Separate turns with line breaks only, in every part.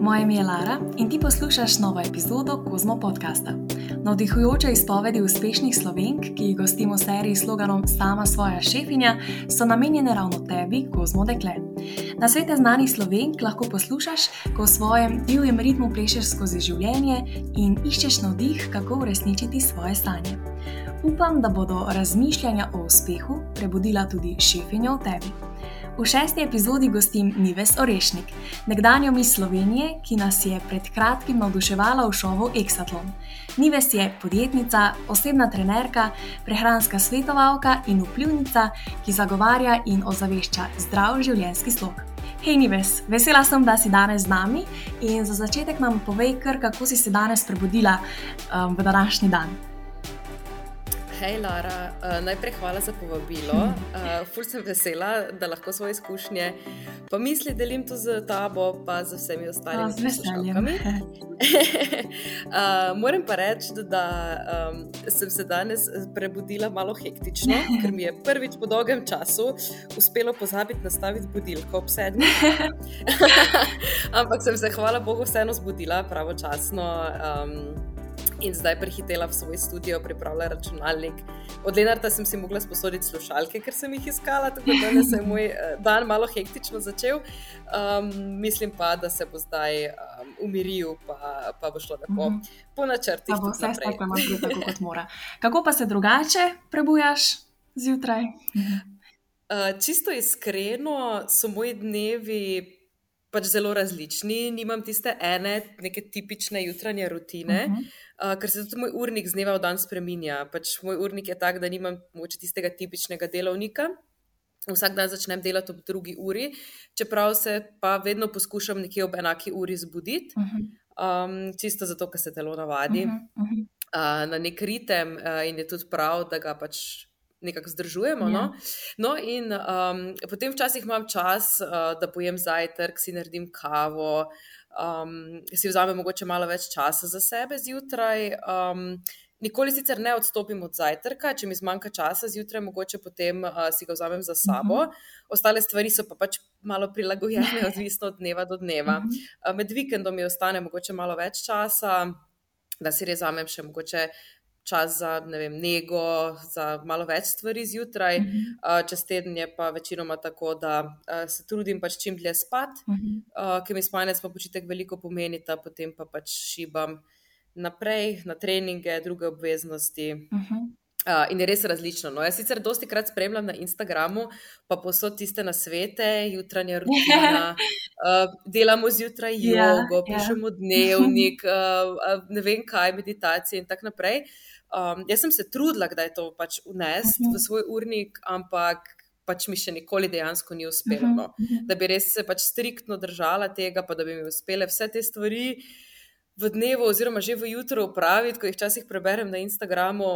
Moje ime je Lara in ti poslušaš novo epizodo Kozmo podcasta. Navdihujoče izpovedi uspešnih slovenk, ki jih gostimo v seriji s sloganom Sama svoja šefinja, so namenjene ravno tebi, Kozmo dekle. Na svete znanih slovenk lahko poslušaš, ko v svojem divjem ritmu plešeš skozi življenje in iščeš navdih, kako uresničiti svoje stanje. Upam, da bodo razmišljanja o uspehu prebudila tudi šefinjo v tebi. V šesti epizodi gostim Nives Orešnik, nekdanjo mis Slovenije, ki nas je pred kratkim navduševala v šovu Exatlon. Nives je podjetnica, osebna trenerka, prehranska svetovalka in vplivnica, ki zagovarja in ozavešča zdrav življenjski slog. Hej, Nives, vesela sem, da si danes z nami in za začetek nam povej, kar, kako si se danes prebudila um, v današnji dan.
Hej, Lara, uh, najprej hvala za povabilo. Uh, ful sem vesela, da lahko svoje izkušnje, pa misli delim tu z tabo, pa z vsemi ostalimi
poslušalkami.
uh, moram pa reči, da, um, sem se danes prebudila malo hektično, ker mi je prvič po dolgem času uspelo pozabiti nastaviti budilko ob sedmih. Ampak sem se, hvala Bogu, vseeno zbudila pravočasno. Um, in zdaj prehitela v svoj studio, pripravlja računalnik. Od Lenarta sem si mogla sposoditi slušalke, ker sem jih iskala, tako da se je moj eh, dan malo hektično začel. Um, mislim pa, da se bo zdaj um, umiril, pa, pa bo šlo lepo mm -hmm. po načrtih.
Pa bo vse skupaj malo tako, kot mora. Kako pa se drugače prebujaš zjutraj?
Uh, čisto iskreno so moji dnevi pač zelo različni. Nimam tiste ene, neke tipične jutranje rutine. Uh -huh. Uh, ker se tudi moj urnik z dneva v dan spremenja. Pač moj urnik je tak, da nimam moče tistega tipičnega delovnika. Vsak dan začnem delati ob drugi uri, čeprav se pa vedno poskušam nekje ob enaki uri zbuditi, um, čisto zato, ker se telo navadi uh, na nek ritem uh, in je tudi prav, da ga pač nekako zdržujemo. No? Ja. no, in um, potem včasih imam čas, uh, da pojem zajtrk, si naredim kavo um, si vzamem mogoče malo več časa za sebe zjutraj. Um, nikoli sicer ne odstopim od zajtrka, če mi zmanjka časa zjutraj, mogoče potem uh, si ga vzamem za sabo. Mhm. Ostale stvari so pa pač malo prilagojene, odvisno od dneva do dneva. Mhm. Uh, med vikendom mi ostane mogoče malo več časa, da si res vzamem še mogoče čas za ne vem, nego, za malo več stvari zjutraj, uh -huh. uh, čez teden je pa večinoma tako, da uh, se trudim pač čim dlje spati, uh -huh. uh, ker mi spanje pa počitek veliko pomeni, da potem pa pač šibam naprej na treninge, druge obveznosti. Uh -huh. Uh, in je res različno. No, jaz sicer dosti krat spremljam na Instagramu, pa posod tiste na svete, jutranja rutina, uh, delamo zjutraj ja, jogo, yeah, pišemo yeah. dnevnik, uh, ne vem kaj, meditacije in tako naprej. Uh, Um, jaz sem se trudila, da je to pač unesti uh v mhm. svoj urnik, ampak pač mi še nikoli dejansko ni uspelo. No. Uh -huh. Da bi res se pač striktno držala tega, pa da bi mi uspele vse te stvari v dnevu, oziroma že v jutro upraviti, ko jih včasih preberem na Instagramu,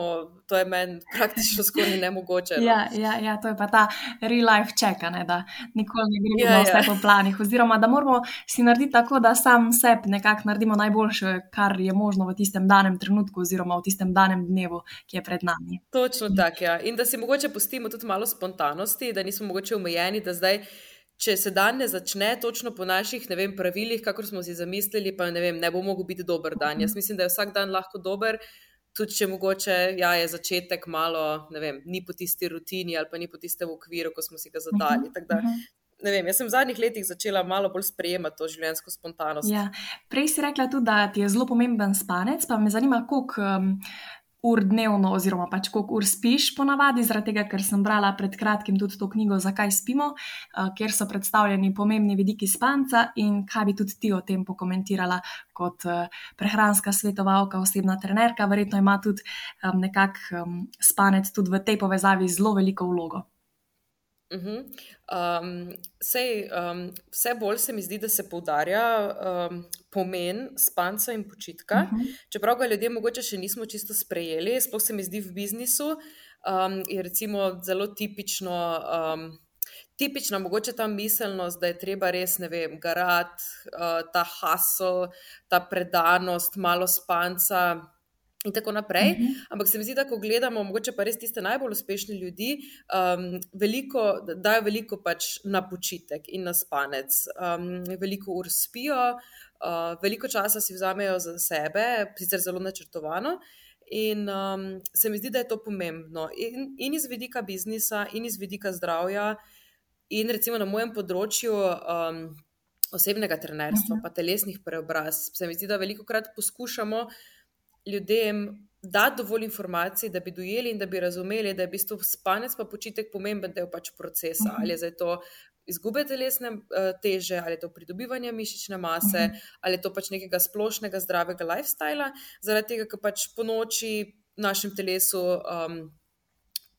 to je meni praktično skoraj nemogoče. No.
Ja, ja, ja, to je pa ta real life check, ne, da nikoli ne gremo ja, vse ja. po planih. Oziroma, da moramo si narediti tako, da sam sebi nekako naredimo najboljše, kar je možno v tistem danem trenutku, oziroma v tistem danem dnevu, ki je pred nami.
Točno tako, ja. In da si mogoče pustimo tudi malo spontanosti, da nismo mogoče omejeni, da zdaj če se dan ne začne točno po naših vem, pravilih, kako smo si zamislili, pa ne, vem, ne bo mogel biti dober dan. Jaz mislim, da je vsak dan lahko dober, tudi če mogoče ja, je začetek malo, ne vem, ni po tisti rutini ali pa ni po tistem okviru, ko smo si ga zadali. Da, vem, jaz sem v zadnjih letih začela malo bolj sprejemati to življenjsko spontanost.
Ja. Prej si rekla tudi, da ti je zelo pomemben spanec, pa me zanima, koliko. Um, ur dnevno, oziroma pač koliko ur spiš, ponavadi, zaradi tega, ker sem brala pred kratkim tudi to knjigo, zakaj spimo, uh, kjer so predstavljeni pomembni vidiki spanca in kaj bi tudi ti o tem pokomentirala kot uh, prehranska svetovalka, osebna trenerka. Verjetno ima tudi nekak spanec tudi v tej povezavi zelo veliko vlogo.
Uh -huh. um, sej, um, vse bolj se mi zdi, da se poudarja um, pomen spanca in počitka. Uh -huh. Čeprav ga ljudje morda še nismo čisto sprejeli, sploh se mi zdi v biznisu, um, je recimo zelo tipično. Um, Tipična mogoče ta miselnost, da je treba res, ne vem, garati, uh, ta hasel, ta predanost, malo spanca, in tako naprej. Uh mhm. -huh. Ampak se mi zdi, da ko gledamo, mogoče pa res tiste najbolj uspešne ljudi, um, veliko, dajo veliko pač na počitek in na spanec, um, veliko ur spijo, uh, veliko časa si vzamejo za sebe, sicer zelo načrtovano. In um, se mi zdi, da je to pomembno in, in iz vidika biznisa, in iz vidika zdravja, in recimo na mojem področju. Um, Osebnega trenerstva, uh mhm. pa telesnih preobrazb. Se mi zdi, da veliko krat poskušamo ljudem dati dovolj informacij, da bi dojeli in da bi razumeli, da je v bistvu spanec pa počitek pomemben del pač procesa. -huh. Ali je zdaj to izgube telesne uh, teže, ali je to pridobivanje mišične mase, -huh. ali je to pač nekega splošnega zdravega lifestyla, zaradi tega, ker pač po noči v našem telesu um,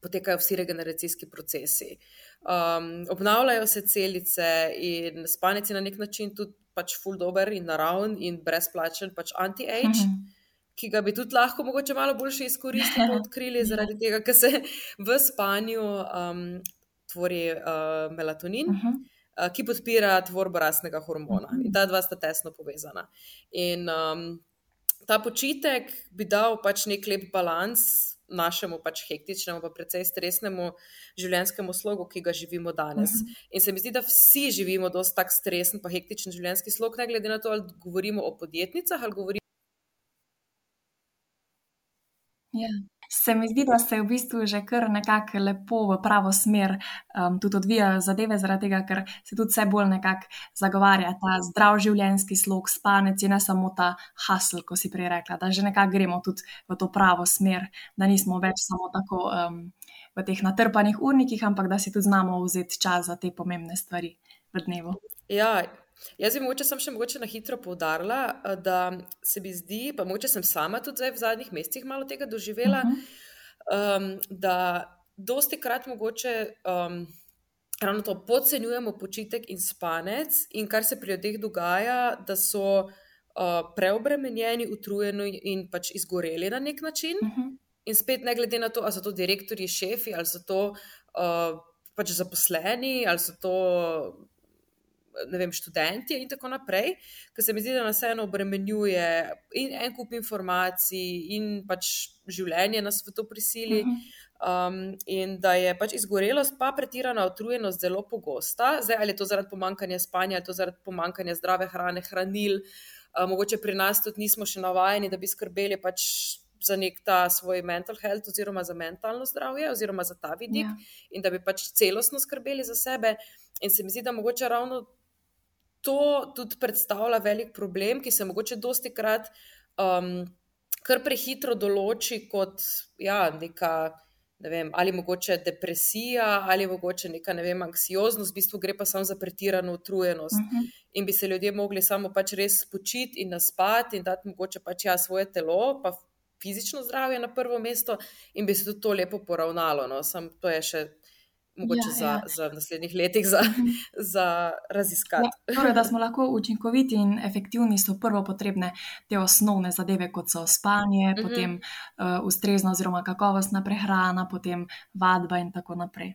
potekajo vsi regeneracijski procesi. Um, obnavljajo se celice in spanec je na nek način tudi pač full dober in naraven in brezplačen, pač anti-age. Uh -huh ki ga bi tudi lahko mogoče malo boljše izkoristili, odkrili, zaradi tega, ker se v spanju um, tvori uh, melatonin. Uh -huh. Ki podpira tvorbo rasnega hormona, in ta dva sta tesno povezana. In um, ta počitek bi dal pač nek lep balans našemu pač hektičnemu, pa precej stresnemu življenjskemu slogu, ki ga živimo danes. Uh -huh. In se mi zdi, da vsi živimo dosti tak stresen, pa hektičen življenjski slog, ne glede na to, ali govorimo o podjetnicah ali govorimo.
Ja. Se mi zdi, da se v bistvu že kar nekako lepo v pravo smer um, tudi odvijajo zadeve, zaradi tega, ker se tudi vse bolj nekako zagovarja ta zdrav življenjski slog, spanec in ne samo ta hasl, ko si prej rekla, da že nekako gremo tudi v to pravo smer, da nismo več samo tako um, v teh natrpanih urnikih, ampak da si tudi znamo vzeti čas za te pomembne stvari v dnevu.
Ja, Jaz bi mogoče sem še mogoče na hitro poudarila, da se mi zdi, pa mogoče sem sama tudi v zadnjih mesecih malo tega doživela, uh -huh. um, da dosti krat mogoče um, ravno to podcenjujemo počitek in spanec, in kar se pri ljudeh dogaja, da so uh, preobremenjeni, utrujeni in pač izgoreli na nek način. Uh -huh. In spet, ne glede na to, ali so to direktori, šefi, ali so to uh, pač zaposleni, ali so to vem, študenti in tako naprej, ker se mi zdi, da nas vseeno obremenjuje in en kup informacij, in pač življenje nas v to prisili. Mhm. Um, in da je pač izgorelost, pa pretirana utrujenost zelo pogosta. Zdaj, ali je to zaradi pomankanja spanja, ali je to zaradi pomankanja zdrave hrane, hranil. Uh, mogoče pri nas tudi nismo še navajeni, da bi skrbeli pač za nek ta svoj mental health, oziroma za mentalno zdravje, oziroma za ta vidik, ja. in da bi pač celostno skrbeli za sebe. In se mi zdi, da mogoče ravno to tudi predstavlja velik problem, ki se mogoče dosti krat um, kar prehitro določi kot ja, neka. Ne vem, ali mogoče depresija, ali mogoče neka ne vem, anksioznost, v bistvu gre pa samo za pretirano utrujenost. Uh mhm. -huh. In bi se ljudje mogli samo pač res spočiti in naspati in dati mogoče pač ja svoje telo, pa fizično zdravje na prvo mesto, in bi se tudi to lepo poravnalo. No. Sam to je še mogoče ja, za, ja. za naslednjih letih za, mhm. za raziskati.
Ja, torej, da smo lahko učinkoviti in efektivni, so prvo potrebne te osnovne zadeve, kot so spanje, mhm. potem uh, ustrezna oziroma kakovostna prehrana, potem vadba in tako naprej.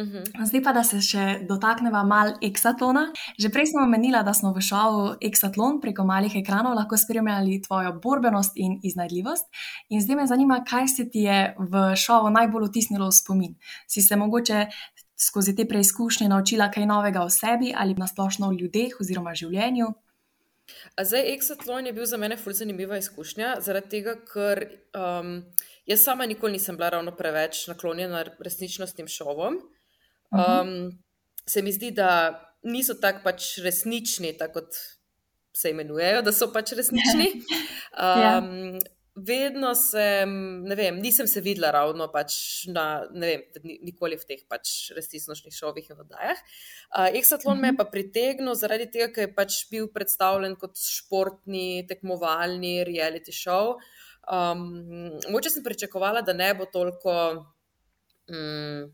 Uhum. Zdaj pa, da se še dotaknemo malo eksatlona. Že prej smo omenili, da smo v šovu Eksatlon preko malih ekranov lahko spremljali tvojo borbenost in iznajdljivost. In zdaj me zanima, kaj se ti je v šovu najbolj vtisnilo v spomin. Si se mogoče skozi te preizkušnje naučila kaj novega o sebi ali na splošno o ljudeh oziroma življenju?
Zdaj, Eksatlon je bil za mene fulj zanimiva izkušnja, zaradi tega, ker um, jaz sama nikoli nisem bila ravno preveč naklonjena resničnostnim šovom. Um, se mi zdi, da niso tako pač resnični, tako kot se imenujejo, da so pač resnični. Um, vedno sem, ne vem, nisem se videla ravno pač na, ne vem, nikoli v teh pač resničnih šovih in oddajah. Uh, Exatlon me je pa pritegnil zaradi tega, ker je pač bil predstavljen kot športni, tekmovalni reality show. Um, moče sem pričakovala, da ne bo toliko. Um,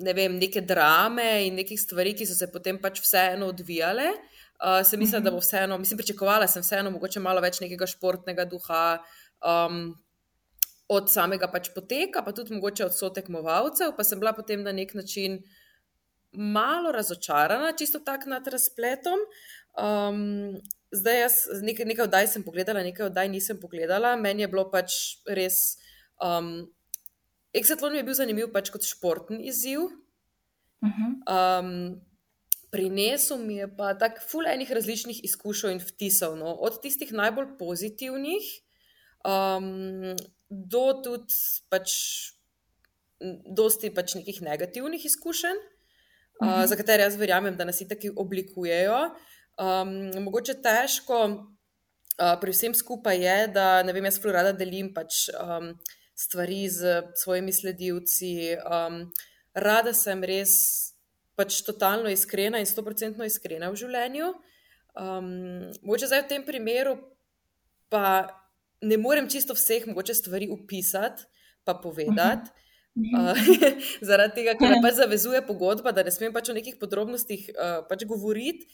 ne vem, neke drame in nekih stvari, ki so se potem pač vseeno odvijale. Uh, sem mislila, da bo mhm. vseeno, mislim, pričakovala sem vseeno mogoče malo več nekega športnega duha. Um, Od samega pač poteka, pa tudi mogoče od sotekmovalcev, pa sem bila potem na nek način malo razočarana, čisto tako nad razpletom. Um, zdaj jaz nekaj, nekaj oddaj sem pogledala, nekaj oddaj nisem pogledala. Meni je bilo pač res. Um, Exatlon je bil zanimiv pač kot športni izziv. Uh -huh. um, prinesel mi je pa tako ful enih različnih izkušenj in vtisov, no? od tistih najbolj pozitivnih um, do tudi pač, dosti pač nekih negativnih izkušenj, -huh. uh, za katere jaz verjamem, da nas i tako oblikujejo. Um, mogoče težko uh, pri vsem skupaj je, da ne vem, jaz zelo rada delim pač, um, stvari z svojimi sledilci. Um, rada sem res pač totalno iskrena in stoprocentno iskrena v življenju. Um, mogoče zdaj v tem primeru pa ne morem čisto vseh mogoče stvari upisati, pa povedati. Uh, zaradi tega, ker me pač zavezuje pogodba, da ne smem pač o nekih podrobnostih uh, pač govoriti.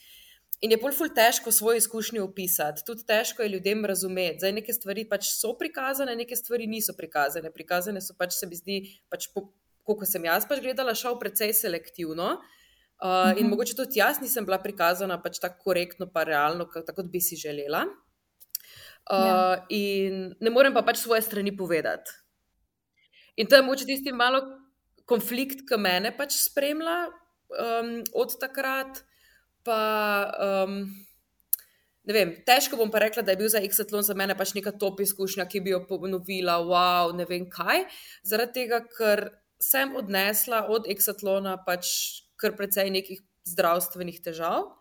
In je bolj ful težko svoje izkušnje opisati, tudi težko je ljudem razumeti. Zdaj, neke stvari pač so prikazane, neke stvari niso prikazane. Prikazane so pač, se mi zdi, pač po, kot sem jaz pač gledala, šel precej selektivno. Uh, uh -huh. In mhm. mogoče tudi jaz nisem bila prikazana pač tako korektno, pa realno, tako kot bi si želela. Uh, ja. In ne morem pa pač svoje strani povedati. In to je moče tisti malo konflikt, ki me pač spremlja um, od takrat. Pa, um, ne vem, težko bom pa rekla, da je bil za Exatlon za mene pač neka top izkušnja, ki bi jo ponovila, wow, ne vem kaj. Zaradi tega, ker sem odnesla od Exatlona pač kar precej nekih zdravstvenih težav,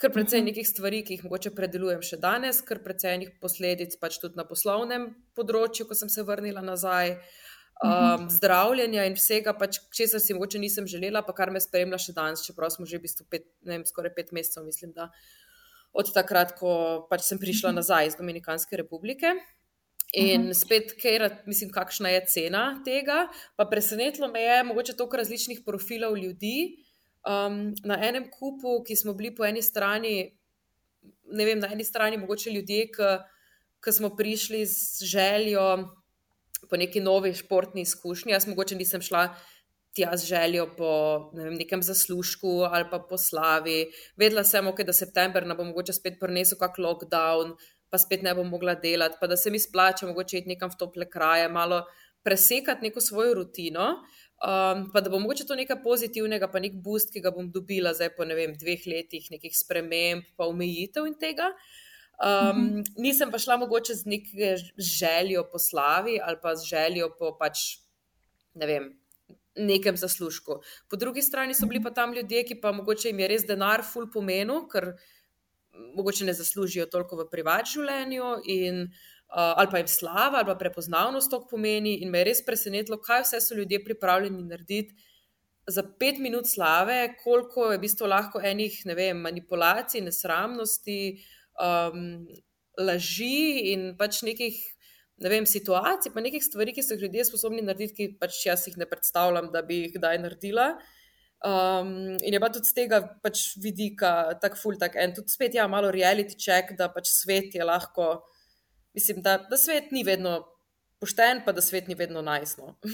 kar precej mhm. nekih stvari, ki jih mogoče predelujem še danes, kar precej nekih posledic pač tudi na poslovnem področju, ko sem se vrnila nazaj. Mhm. Um, zdravljenja in vsega, pač, česar si mogoče nisem želela, pa kar me spremlja še danes, čeprav smo že v bistvu pet, vem, skoraj pet mesecev, mislim, da od takrat, ko pač sem prišla mhm. nazaj iz Dominikanske republike. In mhm. spet, ker mislim, kakšna je cena tega. Pa presenetilo me je, mogoče toliko različnih profilov ljudi. Um, na enem kupu, ki smo bili po eni strani, ne vem, na eni strani mogoče ljudje, ki smo prišli z željo po neki novi športni izkušnji. Jaz mogoče nisem šla tja z željo po ne vem, nekem zaslužku ali pa po slavi. Vedela sem, okay, da september ne bo mogoče spet prinesel kak lockdown, pa spet ne bom mogla delati, pa da se mi splača mogoče iti nekam v tople kraje, malo presekati neko svojo rutino. Um, pa da bo mogoče to nekaj pozitivnega, pa nek boost, ki ga bom dobila zdaj po ne vem, dveh letih, nekih sprememb, pa omejitev in tega. Uh, Um, nisem pa šla mogoče z neko željo po slavi ali pa z željo po pač, ne vem, nekem zaslužku. Po drugi strani so bili pa tam ljudje, ki pa mogoče jim je res denar ful pomenu, ker mogoče ne zaslužijo toliko v privat življenju. In, Uh, ali pa jim slava, ali pa prepoznavnost to pomeni. In me je res presenetilo, kaj vse so ljudje pripravljeni narediti za pet minut slave, koliko je v bistvu lahko enih vem, manipulacij, nesramnosti, uh, um, laži in pač nekih ne vem, situacij, pa nekih stvari, ki so jih ljudje sposobni narediti, ki pač jaz jih ne predstavljam, da bi jih kdaj naredila. Um, in je pa tudi z tega pač vidika tako ful, tako en, tudi spet ja, malo reality check, da pač svet je lahko, mislim, da, da svet ni vedno pošten, pa da svet ni vedno najsno. uh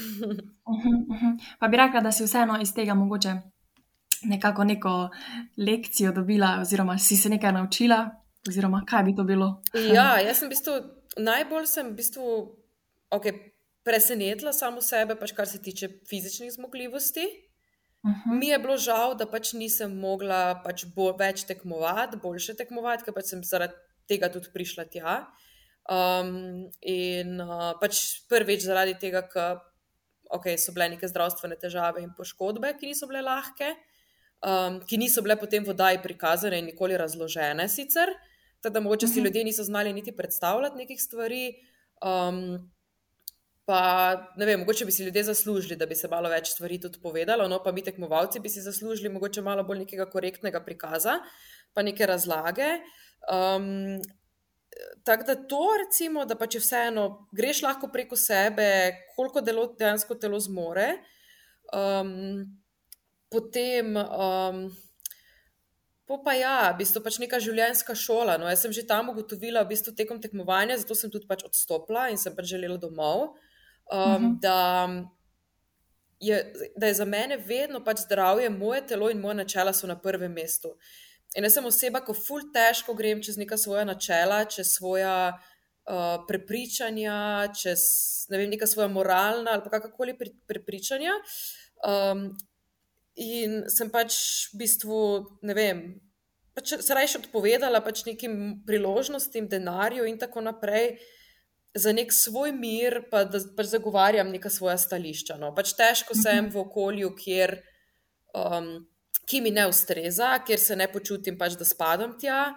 -huh, uh -huh. Pa bi rekla, da si vseeno iz tega mogoče nekako neko lekcijo dobila, oziroma si se nekaj naučila, Oziroma, kaj bi to bilo?
Ja, jaz sem v bistvu najbolj sem v bistvu, okay, presenetila samo sebe, pač kar se tiče fizičnih zmogljivosti. Uh mhm. -huh. Mi je bilo žal, da pač nisem mogla pač bo, več tekmovati, boljše tekmovati, ker pač sem zaradi tega tudi prišla tja. Um, in uh, pač prvič zaradi tega, ker okay, so bile neke zdravstvene težave in poškodbe, ki niso bile lahke, um, ki niso bile potem v vodaji prikazane in nikoli razložene sicer. Tako da mogoče si mhm. ljudje niso znali niti predstavljati nekih stvari. Um, pa ne vem, mogoče bi si ljudje zaslužili, da bi se malo več stvari tudi povedalo, no pa mi tekmovalci bi si zaslužili mogoče malo bolj nekega korektnega prikaza, pa neke razlage. Um, Tako da to, recimo, da pa če vseeno greš lahko preko sebe, koliko delo dejansko telo zmore, um, potem. Um, Po pa ja, v bistvu pač neka življenjska šola. No, jaz sem že tam ugotovila, v bistvu tekom tekmovanja, zato sem tudi pač odstopila in sem pač želela domov. Um, uh mhm. -huh. da, je, da je za mene vedno pač zdravje, moje telo in moje načela so na prvem mestu. In jaz sem oseba, ko ful težko grem čez neka svoja načela, čez svoja uh, prepričanja, čez ne vem, neka svoja moralna ali kakorkoli pri, prepričanja. Um, in sem pač v bistvu, ne vem, pač se rajš odpovedala pač nekim priložnostim, denarju in tako naprej. Za nek svoj mir, pa da pač zagovarjam neka svoja stališča. No. Pač težko sem v okolju, kjer um, ki mi ne ustreza, ker se ne počutim, pač, da spadam tja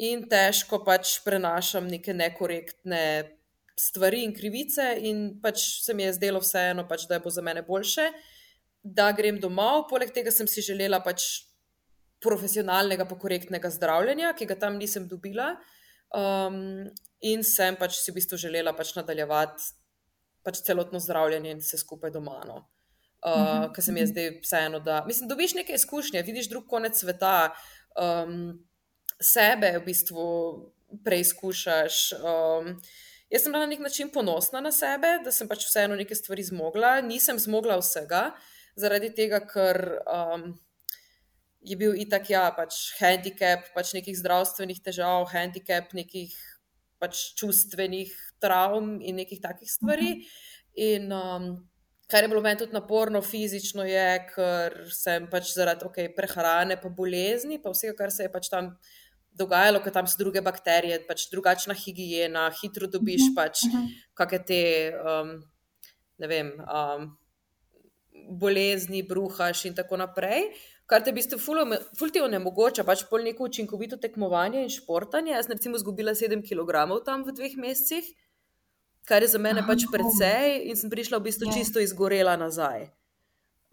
in težko pač prenašam neke nekorektne stvari in krivice, in pač se mi je zdelo vseeno, pač, da bo za mene boljše, da grem domov. Poleg tega sem si želela pač profesionalnega, pa korektnega zdravljenja, ki ga tam nisem dobila. Um, in sem pač si v bistvu želela pač nadaljevati pač celotno zdravljenje in vse skupaj doma. No. Uh, uh -huh. Ker se mi je zdaj vseeno, da mislim, dobiš nekaj izkušnje, vidiš drug konec sveta, um, sebe v bistvu preizkušaš. Um, jaz sem na nek način ponosna na sebe, da sem pač vseeno nekaj stvari zmogla. Nisem zmogla vsega, zaradi tega, ker um, je bil itak ja, pač handicap, pač nekih zdravstvenih težav, handicap nekih pač čustvenih travm in nekih takih stvari. -huh. In um, Kar je bilo meni tudi naporno fizično, je, ker sem pač zaradi okay, prehrane, pa bolezni, pa vsega, kar se je pač tam dogajalo, ker tam so druge bakterije, pač drugačna higiena, hitro dobiš mhm, pač mhm. kakšne te, um, ne vem, um, bolezni, bruhaš in tako naprej. Kar te v bistvu fulti onemogoča, pač pol neko učinkovito tekmovanje in športanje. Jaz sem recimo izgubila 7 kg tam v dveh mesecih kar je za mene pač precej, in sem prišla v bistvu. Ja. čisto izgorela nazaj.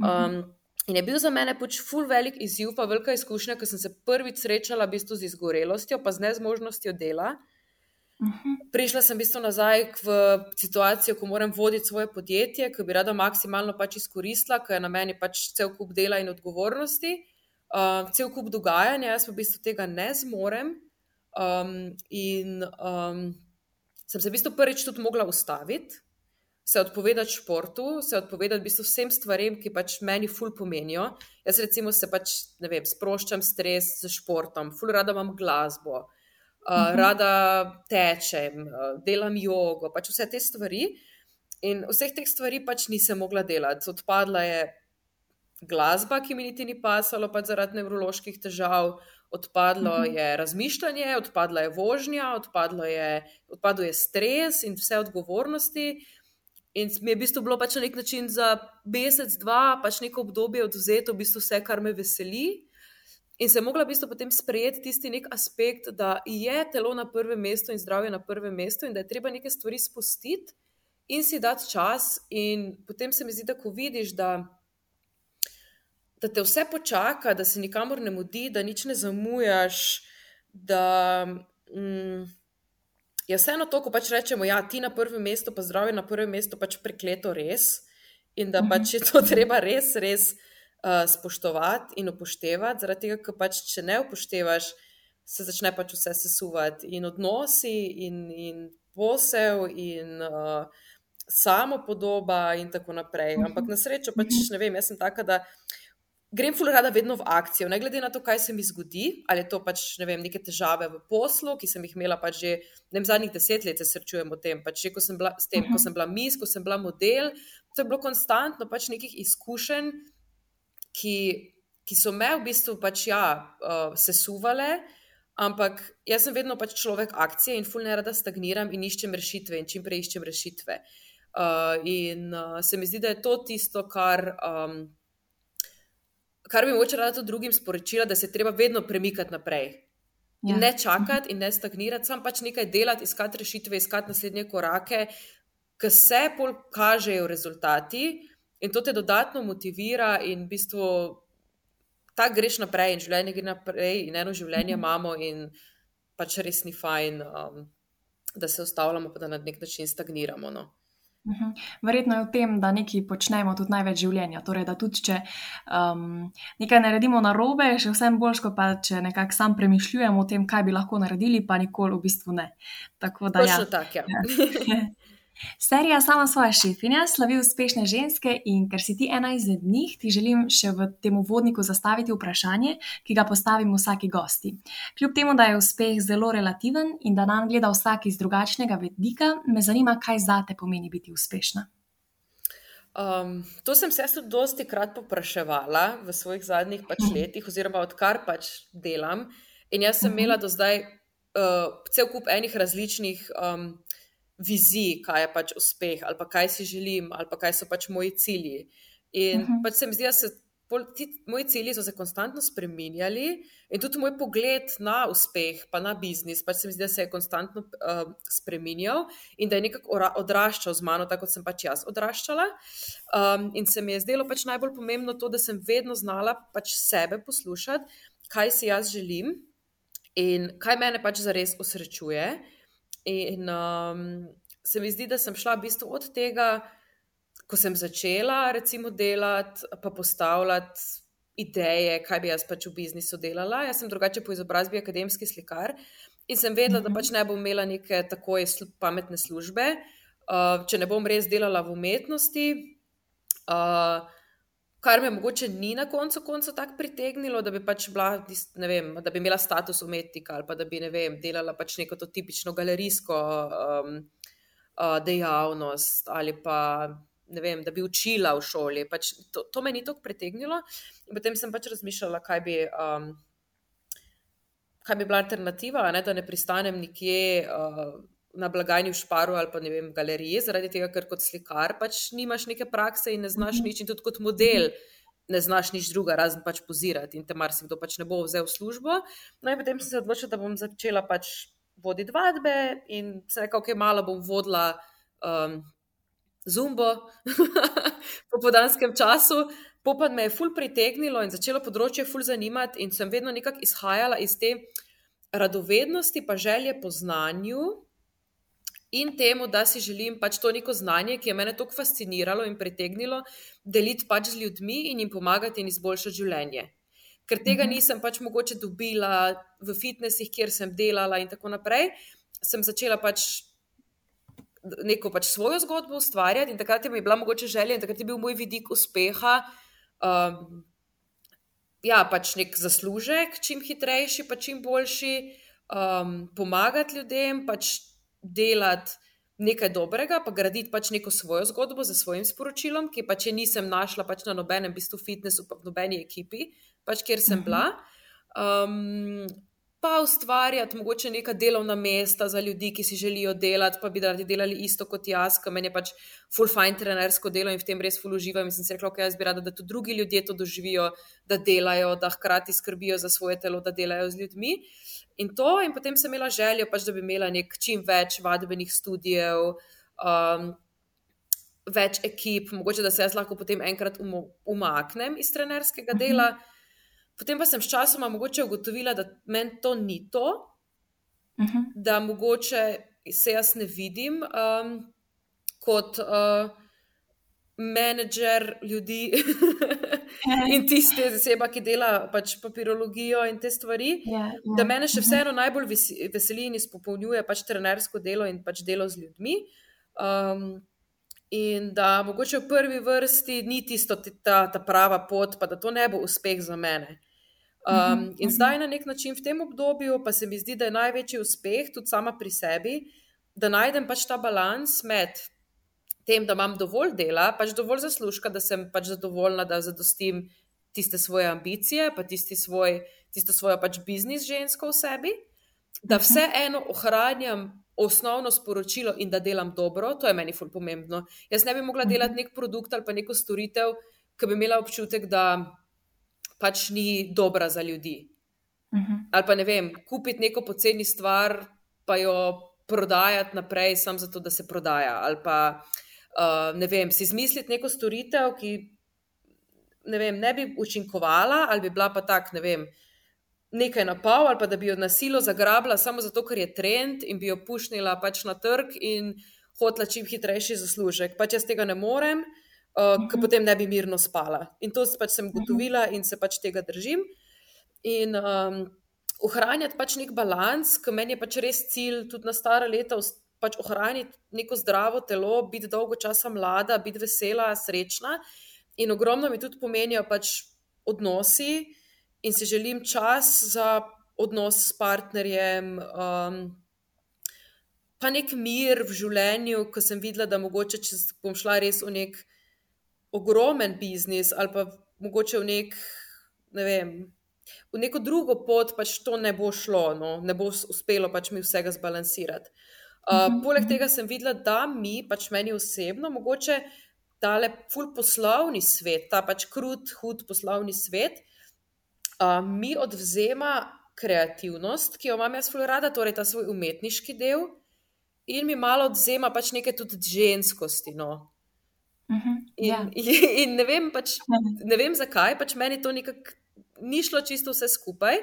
Mhm. Um, in je bil za mene pač ful velik izziv, pa velika izkušnja, ker sem se prvič srečala v bistvu z izgorelostjo, pa z nezmožnostjo dela. Mhm. Prišla sem v bistvu nazaj v situacijo, ko moram voditi svoje podjetje, ki bi rada maksimalno pač izkoristila, ker je na meni pač cel kup dela in odgovornosti, uh, cel kup dogajanja, jaz pa v bistvu tega ne zmorem. Um, in um, sem se v bistvu prvič tudi mogla ustaviti, se odpovedati športu, se odpovedati v bistvu vsem stvarem, ki pač meni ful pomenijo. Jaz recimo se pač, ne vem, sproščam stres z športom, ful rada imam glasbo, uh, rada tečem, uh, delam jogo, pač vse te stvari. In vseh teh stvari pač nisem mogla delati. Odpadla je glasba, ki mi niti ni pasala, pač zaradi nevroloških težav odpadlo mhm. je razmišljanje, odpadla je vožnja, odpadlo je, odpadlo je stres in vse odgovornosti. In mi je v bistvu bilo pač na nek način za mesec, dva, pač neko obdobje odvzeto, v bistvu vse, kar me veseli. In se je mogla v bistvu potem sprejeti tisti nek aspekt, da je telo na prvem mestu in zdravje na prvem mestu, in da je treba nekaj stvari spustiti in si dati čas. In potem se mi zdi, da ko vidiš, da da te vse počaka, da se nikamor ne mudi, da nič ne zamujaš. Da mm, je vseeno to, ko pač rečemo, da ja, ti na prvem mestu, pa zdravje na prvem mestu, pač prekleto res. In da pač je to treba res, res uh, spoštovati in upoštevati, zaradi tega, ker pač če ne upoštevaš, se začne pač vse sesuvati in odnosi, in, in posel, in uh, samo podoba, in tako naprej. Ampak na srečo pač ne vem, jaz sem taka, da grem ful rada vedno v akcijo, ne glede na to, kaj se mi zgodi, ali je to pač ne vem, neke težave v poslu, ki sem jih imela pač že vem, zadnjih deset let, se srečujem o tem. Pač že ko sem bila tem, ko sem bila mis, ko sem bila model, to je bilo konstantno pač nekih izkušenj, ki, ki so me v bistvu pač ja, uh, sesuvale. Ampak jaz sem vedno pač človek akcije in fulno rada stagniram in iščem rešitve in čim prej iščem rešitve. Uh, in uh, se mi zdi, da je to tisto, kar um, kar bi moče rada tudi drugim sporočila, da se treba vedno premikati naprej. Ja. In ne čakati in ne stagnirati, sam pač nekaj delati, iskati rešitve, iskati naslednje korake, ki se bolj kažejo rezultati in to te dodatno motivira in v bistvu tako greš naprej in življenje gre naprej in eno življenje mhm. imamo in pač res ni fajn, um, da se ustavljamo, pa da na nek način stagniramo. No.
Mhm. Verjetno je v tem, da nekaj počnemo tudi največ življenja. Torej, da tudi če um, nekaj naredimo na robe, še vsem boljš, pa če nekako sam premišljujemo o tem, kaj bi lahko naredili, pa nikoli v bistvu ne.
Tako da, ja. tak, ja.
Serija Sama svoja šefinja slavi uspešne ženske in ker si ti ena izmed njih, ti želim še v tem uvodniku zastaviti vprašanje, ki ga postavim vsaki gosti. Kljub temu, da je uspeh zelo relativen in da nam gleda vsak iz drugačnega vidika, me zanima, kaj zate pomeni biti uspešna.
Um, to sem se tudi dosti krat popraševala v svojih zadnjih pač mhm. letih, oziroma odkar pač delam. In jaz sem mhm. imela do zdaj uh, cel kup enih različnih um, vizij, kaj je pač uspeh, ali pa kaj si želim, ali pa kaj so pač moji cilji. In uh mhm. -huh. pač se mi zdi, da se ti, moji cilji so se konstantno spremenjali, in tudi moj pogled na uspeh, pa na biznis, pač se mi zdi, da se je konstantno uh, spremenjal in da je nekako odraščal z mano, tako kot sem pač jaz odraščala. Um, in se mi je zdelo pač najbolj pomembno to, da sem vedno znala pač sebe poslušati, kaj si jaz želim in kaj mene pač zares osrečuje. In um, se mi zdi, da sem šla v bistvu od tega, ko sem začela recimo delati, pa postavljati ideje, kaj bi jaz pač v biznisu delala. Jaz sem drugače po izobrazbi akademski slikar in sem vedela, da mhm. pač ne bom imela neke tako pametne službe, uh, če ne bom res delala v umetnosti. Uh, kar me mogoče ni na koncu konca tako pritegnilo, da bi pač bila, vem, da bi imela status umetnika ali pa da bi ne vem, delala pač neko to tipično galerijsko um, uh, dejavnost ali pa ne vem, da bi učila v šoli. Pač to, to me ni tako pritegnilo. In potem sem pač razmišljala, kaj bi. Um, Kaj bi bila alternativa, ne, da ne pristanem nikje uh, na blagajni v Šparu ali pa ne vem, galeriji, zaradi tega, ker kot slikar pač nimaš neke prakse in ne znaš mhm. nič, in tudi kot model ne znaš nič druga, razen pač pozirati in te marsikdo pač ne bo vzel v službo. No, in potem sem se odločila, da bom začela pač voditi vadbe in se nekako, kaj malo bom vodila um, zumbo po podanskem času. Popad me je ful pritegnilo in začelo področje ful zanimati, in sem vedno nekako izhajala iz te radovednosti, pa želje po znanju, in temu, da si želim pač to neko znanje, ki je mene tako fasciniralo in pritegnilo, deliti pač z ljudmi in jim pomagati in izboljšati življenje. Ker tega mhm. nisem pač mogoče dobila v fitnesih, kjer sem delala in tako naprej, sem začela pač neko pač svojo zgodbo ustvarjati in takrat je mi bila mogoče želja in takrat je bil moj vidik uspeha. Um, Ja, pač nek zaslužek, čim hitrejši, pa čim boljši, um, pomagati ljudem, pač delati nekaj dobrega, pa graditi pač neko svojo zgodbo za svojim sporočilom, ki pač je nisem našla pač na nobenem bistvu fitnessu, pa v nobeni ekipi, pač kjer sem bila. Um, pa ustvarjati mogoče neka delovna mesta za ljudi, ki si želijo delati, pa bi radi delali isto kot jaz, ki meni je pač full fine trenersko delo in v tem res full uživam. In sem si rekla, ok, jaz bi rada, da tudi drugi ljudje to doživijo, da delajo, da hkrati skrbijo za svoje telo, da delajo z ljudmi. In to, in potem sem imela željo, pač, da bi imela nek čim več vadbenih študijev, um, več ekip, mogoče da se jaz lahko potem enkrat umaknem iz trenerskega mhm. dela. Potem pa sem sčasoma mogoče ugotovila, da meni to ni to, uh mhm. -huh. da mogoče se jaz ne vidim um, kot. Uh, menedžer ljudi in tiste osebe, ki dela pač papirologijo in te stvari. Yeah, yeah. Da mene še mhm. vseeno najbolj veseli in izpopolnjuje pač trenersko delo in pač delo z ljudmi. Um, in da mogoče v prvi vrsti ni tisto ta, ta prava pot, pa da to ne bo uspeh za mene. Um, in zdaj na nek način v tem obdobju, pa se mi zdi, da je največji uspeh tudi sama pri sebi, da najdem pač ta balans med tem, da imam dovolj dela, pač dovolj zaslužka, da sem pač zadovoljna, da zadostim tiste svoje ambicije, pa svoj, tisto svojo pač biznis žensko v sebi, da mhm. vseeno ohranjam osnovno sporočilo in da delam dobro, to je meni fulj pomembno. Jaz ne bi mogla mhm. delati nek produkt ali pa neko storitev, ki bi imela občutek, da pač ni dobra za ljudi. Mhm. Ali pa ne vem, kupiti neko poceni stvar, pa jo prodajati naprej, samo zato, da se prodaja. Ali pa uh, uh, ne vem, si izmisliti neko storitev, ki ne, vem, ne bi učinkovala, ali bi bila pa tak, ne vem, nekaj na pol, ali pa da bi jo na silo zagrabila samo zato, ker je trend in bi jo pušnila pač na trg in hotla čim hitrejši zaslužek. Pač jaz tega ne morem, uh, ker potem ne bi mirno spala. In to pač sem gotovila in se pač tega držim. In um, ohranjati pač nek balans, ki meni je pač res cilj tudi na stara leta pač ohraniti neko zdravo telo, biti dolgo časa mlada, biti vesela, srečna. In ogromno mi tudi pomenijo pač odnosi, in si želim čas za odnos s partnerjem, um, pa nek mir v življenju, ko sem videla, da mogoče, če bom šla res v nek ogromen biznis ali pa mogoče v nek, ne vem. V neko drugo pot pač to ne bo šlo, no? ne bo uspelo pač mi vsega zbalansirati. Uh, poleg tega sem videla, da mi, pač meni osebno, mogoče ta le ful poslovni svet, ta pač krut, hud poslovni svet, uh, mi odvzema kreativnost, ki jo imam jaz ful rada, torej ta svoj umetniški del, in mi malo odzema pač nekaj tudi ženskosti. No.
Uh -huh,
in,
ja.
in, ne, vem pač, ne vem zakaj, pač meni to nekako ni šlo čisto vse skupaj.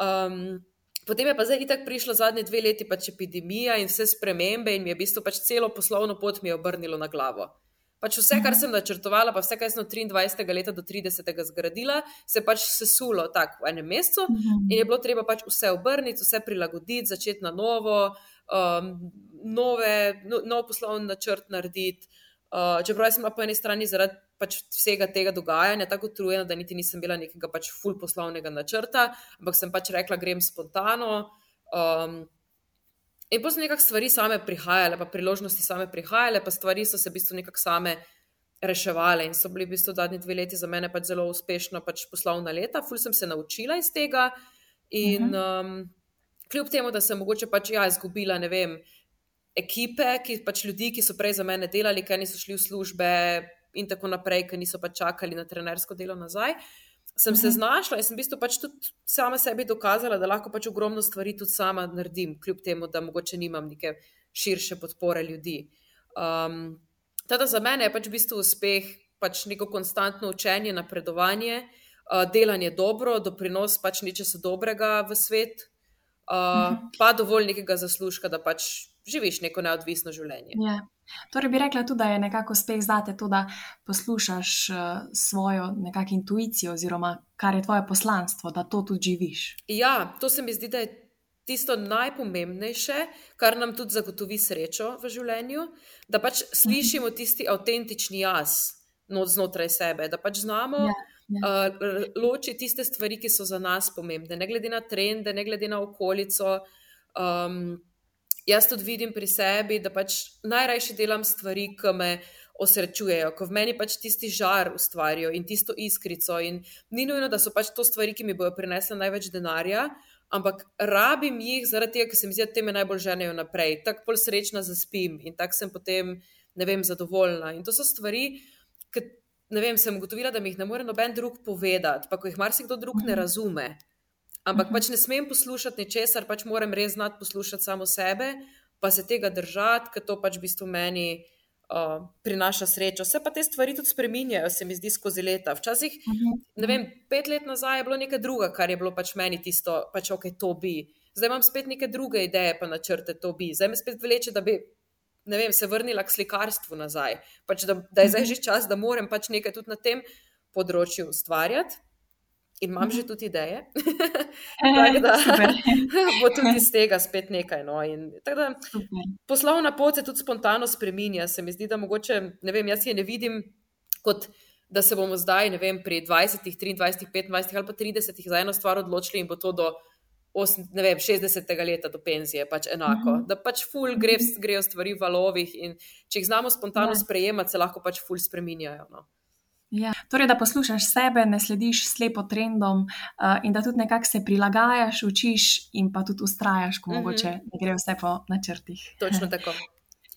Um, potem je pa zdaj itak prišlo zadnje dve leti, pač epidemija in vse spremembe, in mi je v bistvu pač celo poslovno pot mi je obrnilo na glavo. Pač vse, kar sem načrtovala, pa vse, kar sem od 23. leta do 30. zgradila, se pač sesulo tako v enem mesecu, in je bilo treba pač vse obrniti, vse prilagoditi, začeti na novo, um, nove, no, nov poslovni načrt narediti. Uh, čeprav sem po eni strani zaradi pač vsega tega dogajanja tako utrujena, da niti nisem bila nekega pač full poslovnega načrta, ampak sem pač rekla, grem spontano. Um, in pa so nekako stvari same prihajale, pa priložnosti same prihajale, pa stvari so se v bistvu nekako same reševale in so bili v bistvu zadnji dve leti za mene pač zelo uspešno pač poslovna leta. Ful sem se naučila iz tega in. Uh -huh. um, kljub temu, da sem mogoče pač ja, izgubila, ne vem, ekipe, ki pač ljudi, ki so prej za mene delali, ki niso šli v službe in tako naprej, ki niso pač čakali na trenersko delo nazaj. Sem se mhm. znašla in sem v bistvu pač tudi sama sebi dokazala, da lahko pač ogromno stvari tudi sama naredim, kljub temu, da mogoče nimam neke širše podpore ljudi. Um, teda za mene je pač v bistvu uspeh pač neko konstantno učenje, napredovanje, uh, delanje dobro, doprinos pač nečesa dobrega v svet, uh, pa dovolj nekega zaslužka, da pač živiš neko neodvisno življenje.
Ja. Torej, bi rekla tudi, da je nekako uspeh zate to, da poslušaš uh, svojo nekakšno intuicijo, oziroma kar je tvoje poslanstvo, da to tudi živiš.
Ja, to se mi zdi, da je tisto najpomembnejše, kar nam tudi zagotovi srečo v življenju, da pač slišimo tisti avtentični jaz znotraj sebe, da pač znamo. Ja uh, loči tiste stvari, ki so za nas pomembne, ne glede na trende, ne glede na okolico. Um, jaz tudi vidim pri sebi, da pač najrajši delam stvari, ki me osrečujejo, ko v meni pač tisti žar ustvarijo in tisto iskrico. In ni nujno, da so pač to stvari, ki mi bodo prinesle največ denarja. Ampak rabim jih zaradi tega, ker se mi zdi, da te me najbolj ženejo naprej. Tako bolj srečna zaspim in tako sem potem, ne vem, zadovoljna. In to so stvari, ki ne vem, sem ugotovila, da mi jih ne more noben drug povedati, pa ko jih marsikdo drug ne mhm. razume. Ampak pač ne smem poslušati ničesar, pač moram res znati poslušati samo sebe, pa se tega držati, ker to pač v bistvu meni uh, prinaša srečo. Vse pa te stvari tudi spreminjajo, se mi zdi skozi leta. Včasih, mhm. ne vem, pet let nazaj je bilo nekaj druga, kar je bilo pač meni tisto, pač ok, to bi. Zdaj imam spet neke druge ideje, pa načrte to bi. Zdaj me spet vleče, da bi ne vem, se vrnila k slikarstvu nazaj. Pač da, da je zdaj mhm. že čas, da moram pač nekaj tudi na tem področju ustvarjati. In imam že mhm. tudi ideje, da bo tudi iz tega spet nekaj. No. In, da, poslovna pot se tudi spontano spremenja. Se mi zdi, da mogoče, ne vem, jaz je ne vidim kot. Da se bomo zdaj, ne vem, pri 20, 23, 25 ali pa 30 za eno stvar odločili, in bo to do ne vem, 60. leta do penzije, pač enako. Uh -huh. Da pač ful gre, grejo stvari v valovih in če jih znamo spontano ja. sprejemati, se lahko pač ful spreminjajo. No.
Ja. Torej, da poslušaš sebe, ne slediš slepo trendom uh, in da tudi nekako se prilagajaš, učiš in pa tudi ustrajaš, ko mhm. -huh. mogoče ne gre vse po načrtih.
Točno tako.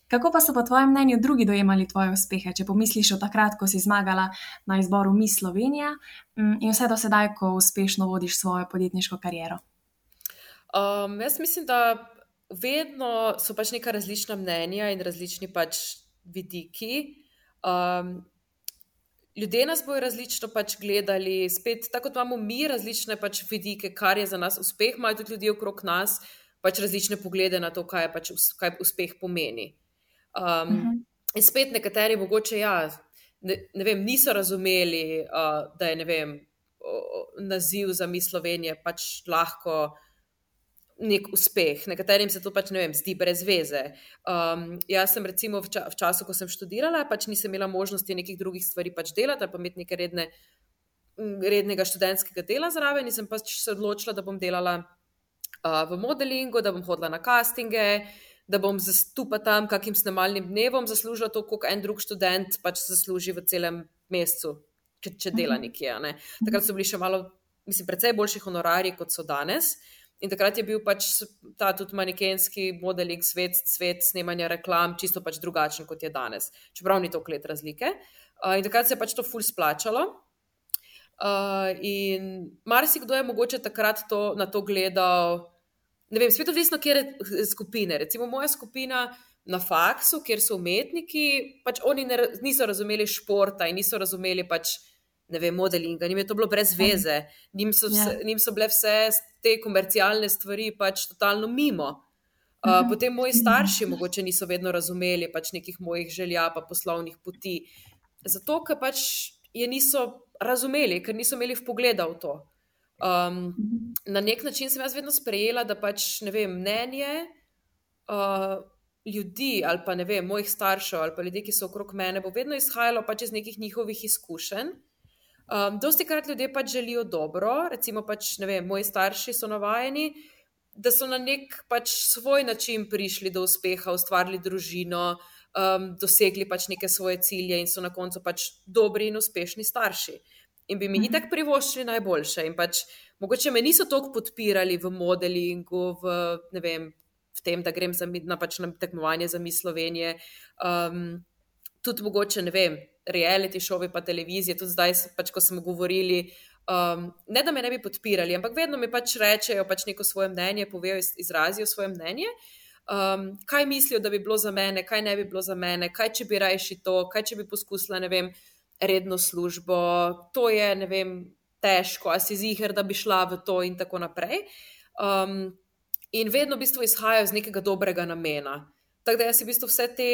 Kako pa so po tvojem mnenju drugi dojemali tvoje uspehe, če pomisliš o takrat, ko si zmagala na izboru Miss Slovenija mm, in vse do sedaj, ko uspešno vodiš svojo podjetniško kariero?
Um, jaz mislim, da vedno so pač neka različna mnenja in različni pač vidiki. Um, ljudje nas bojo različno pač gledali, spet tako kot imamo mi različne pač vidike, kar je za nas uspeh, imajo tudi ljudje okrog nas pač različne poglede na to, kaj, pač, kaj uspeh pomeni. Um, uh mhm. -huh. In spet nekateri mogoče ja, ne, ne vem, niso razumeli, uh, da je vem, o, naziv za mi Slovenije pač lahko nek uspeh, nekaterim se to pač ne vem, zdi brez veze. Um, jaz sem recimo v, ča v času, ko sem študirala, pač nisem imela možnosti nekih drugih stvari pač delati, pa imeti neke redne, rednega študentskega dela zraven in sem pač se odločila, da bom delala uh, v modelingu, da bom hodila na castinge. Da bom zastupa tam, kakim snemalnim dnevom zaslužila to, kot en drug študent pač zasluži v celem mesecu, če, če dela mhm. nekje. Ne. Takrat so bili še malo, mislim, precej boljši honorari, kot so danes. In takrat je bil pač ta tudi manekenski modeling, svet, svet snemanja reklam, čisto pač drugačen kot je danes. Čeprav ni toliko let razlike. Uh, in takrat se je pač to ful splačalo. Uh, in marsikdo je mogoče takrat to, na to gledal, ne vem, spet odvisno, kje je skupine. Recimo moja skupina na faksu, kjer so umetniki, pač oni ne, niso razumeli športa in niso razumeli pač ne vem, modelinga, njim je to bilo brez veze, njim so, vse, ja. njim so bile vse te komercialne stvari pač totalno mimo. Uh, potem moji starši mogoče niso vedno razumeli pač nekih mojih želja, pa poslovnih poti. Zato, ker pač je niso razumeli, ker niso imeli pogleda v to. Um, na nek način sem jaz vedno sprejela, da pač ne vem, mnenje uh, ljudi ali pa ne vem, mojih staršev ali pa ljudi, ki so okrog mene, bo vedno izhajalo pač iz nekih njihovih izkušenj. Um, dosti krat ljudje pač želijo dobro, recimo, pač, vem, moji starši so navajeni, da so na nek pač svoj način prišli do uspeha, ustvarili družino, um, dosegli pač neke svoje cilje in so na koncu pač dobri in uspešni starši. In bi mi mhm. itak privoščili najboljše. In pač mogoče me niso toliko podpirali v modelingu, v, vem, v tem, da grem na, pač na tekmovanje za mi Slovenije. Um, tudi mogoče ne vem reality šovi, pa televizije, tudi zdaj, pač, ko smo govorili. Um, ne, da me ne bi podpirali, ampak vedno mi pač rečejo pač neko svoje mnenje, povejo, izrazijo svoje mnenje. Um, kaj mislijo, da bi bilo za mene, kaj ne bi bilo za mene, kaj če bi rajši to, kaj če bi poskusila, ne vem, redno službo, to je, ne vem, težko, a si ziger, da bi šla v to in tako naprej. Um, in vedno v bistvu izhajajo iz nekega dobrega namena. Tako da jaz v bistvu vse te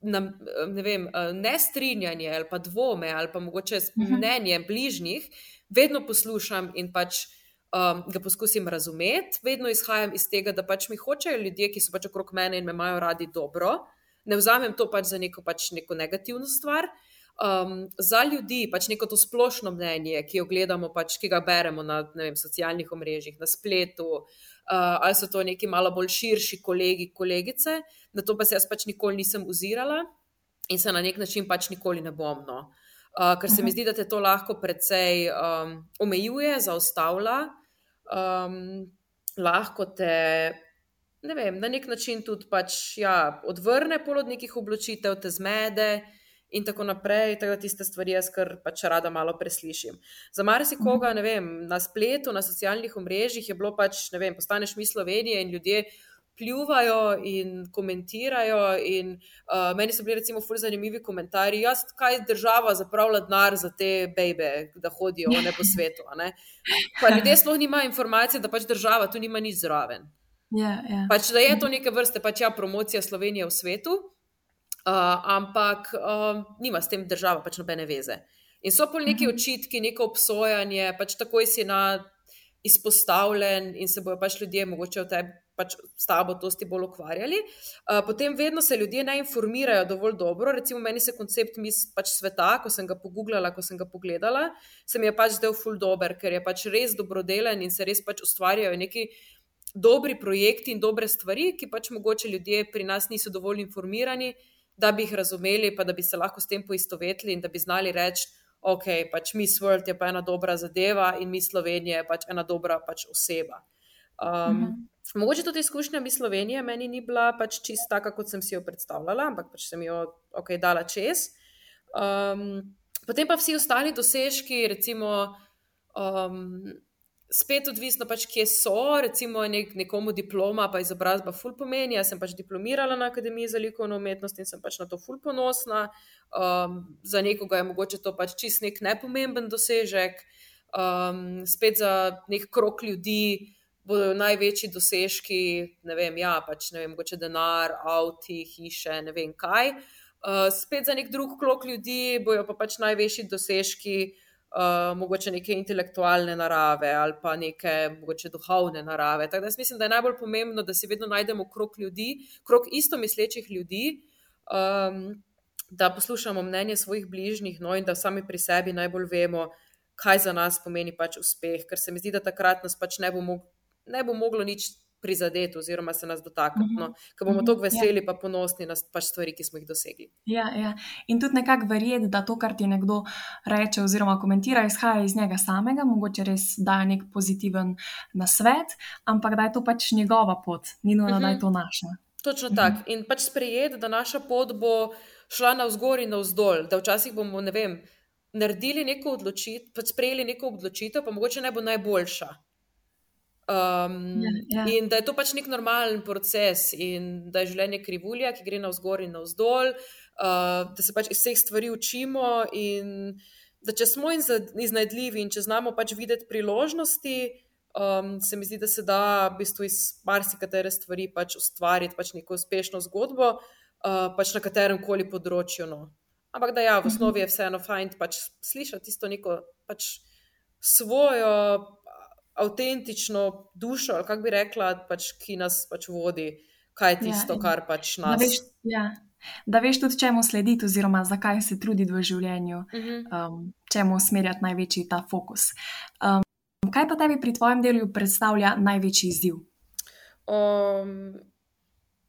na, ne, vem, ne strinjanje ali pa dvome ali pa mogoče mhm. mnenje bližnjih, vedno poslušam in pač um, ga poskusim razumeti, vedno izhajam iz tega, da pač mi hočejo ljudje, ki so pač okrog mene in me imajo radi dobro. Ne vzamem to pač za neko, pač neko negativno stvar. Um, za ljudi pač neko to splošno mnenje, ki, gledamo, pač, ki ga beremo na vem, socialnih omrežjih, na spletu, uh, ali so to neki malo bolj širši kolegi, kolegice, na to pa se jaz pač nikoli nisem ozirala in se na nek način pač nikoli ne bom. No. Uh, ker se mi zdi, da te to lahko precej um, omejuje, zaustavlja, um, lahko te. Ne vem, na nek način tudi pač, ja, odvrne pol od nekih odločitev, te zmede, uh, in tako naprej. Tako da tiste stvari jaz kar pač rada malo preslišim. Za marsikoga, ne vem, na spletu, na socialnih omrežjih je bilo pač, ne vem, postaneš mi Slovenije in ljudje. Pljuvajo in komentirajo, in uh, meni so bili, recimo, zelo zanimivi komentarji. Jaz, kaj država zapravlja denar za te bebe, da hodijo ne po svetu. Ne? Pa ljudje sploh nimajo informacije, da pač država tu nima nič zraven.
Yeah, yeah.
Pač, da je to neke vrste pač, ja, promocija Slovenije v svetu, ampak um, nima s tem država pač nobene veze. In so pol neki mhm. očitki, neko obsojanje, pač takoj si na izpostavljen in se bojo pač ljudje mogoče v tebi. Pač s tabo dosti bolj ukvarjali. Uh, potem vedno se ljudje ne informirajo dovolj dobro. Recimo, meni se koncept mis, pač sveta, ko sem ga pogooglala, ko sem ga pogledala, se mi je pač zdel full dober, ker je pač res dobrodelen in se res pač ustvarjajo neki dobri projekti in dobre stvari, ki pač mogoče ljudje pri nas niso dovolj informirani, uh, da bi jih razumeli, pa da bi se lahko s tem poistovetili in da bi znali reči, ok, pač Miss World je pa ena dobra zadeva in mi Slovenija je pač ena dobra pač oseba. Um, mhm. Mogoče tudi izkušnja mi Slovenije meni ni bila pač čista taka, kot sem si jo predstavljala, ampak pač sem jo ok, dala čez. Um, potem pa vsi ostali dosežki, recimo. Um, spet odvisno, pač, kje so, recimo nek, nekomu diploma, pa izobrazba ful pomeni. Jaz sem pač diplomirala na Akademiji za likovno umetnost in sem pač na to ful ponosna. Um, za nekoga je mogoče to pač čist nek nepomemben dosežek, um, spet za nek krok ljudi. Bodo največji dosežki, ne vem, ja, pač ne vem, mogoče denar, avti, hiše, ne vem kaj. Uh, spet za nek drug krok ljudi bojo pa pač največji dosežki, uh, mogoče neke intelektualne narave ali pa neke mogoče duhovne narave. Tako da mislim, da je najbolj pomembno, da si vedno najdemo krok ljudi, krok isto mislečih ljudi. Um, Da poslušamo mnenje svojih bližnjih, no, in da sami pri sebi najbolj vemo, kaj za nas pomeni pač uspeh, ker se mi zdi, da takrat nas pač ne bo, mog ne bo moglo nič prizadeti, oziroma se nas dotakniti. No, ker bomo tako veseli, ja. pa ponosni na pač stvari, ki smo jih dosegli.
Ja, ja. In tudi nekako verjeti, da to, kar ti nekdo reče, oziroma komentira, izhaja iz njega samega, mogoče res daje nek pozitiven nasvet, ampak da je to pač njegova pot, ni nujno, uh -huh. da je mhm. to naša.
Točno uh -huh. tako. In pač sprejeti, da naša pot bo šla navzgor in navzdol, da včasih bomo, ne vem. Naredili neko odločitev, pa sprejeli neko odločitev, pa mogoče ne bo najboljša. Um, ja, ja. In da je to pač nek normalen proces, in da je življenje krivulja, ki gre navzgor in navzdol, uh, da se pač iz vseh stvari učimo. In da če smo iznajdljivi in če znamo pač videti priložnosti, um, se mi zdi, da se da v bistvu iz marsikatere stvari pač ustvariti pač neko uspešno zgodbo, uh, pač na katerem koli področju. No. Ampak da ja, v osnovi je vseeno fajn pač slišati tisto neko pač svojo avtentično dušo, ali kako bi rekla, pač, ki nas pač vodi, kaj je ja, tisto, ja, kar pač nas.
Da veš, ja. da veš tudi, čemu slediti, oziroma zakaj se truditi v življenju, uh mhm. -huh. um, čemu usmerjati največji ta fokus. Um, kaj pa tebi pri tvojem delu predstavlja največji izziv?
Um,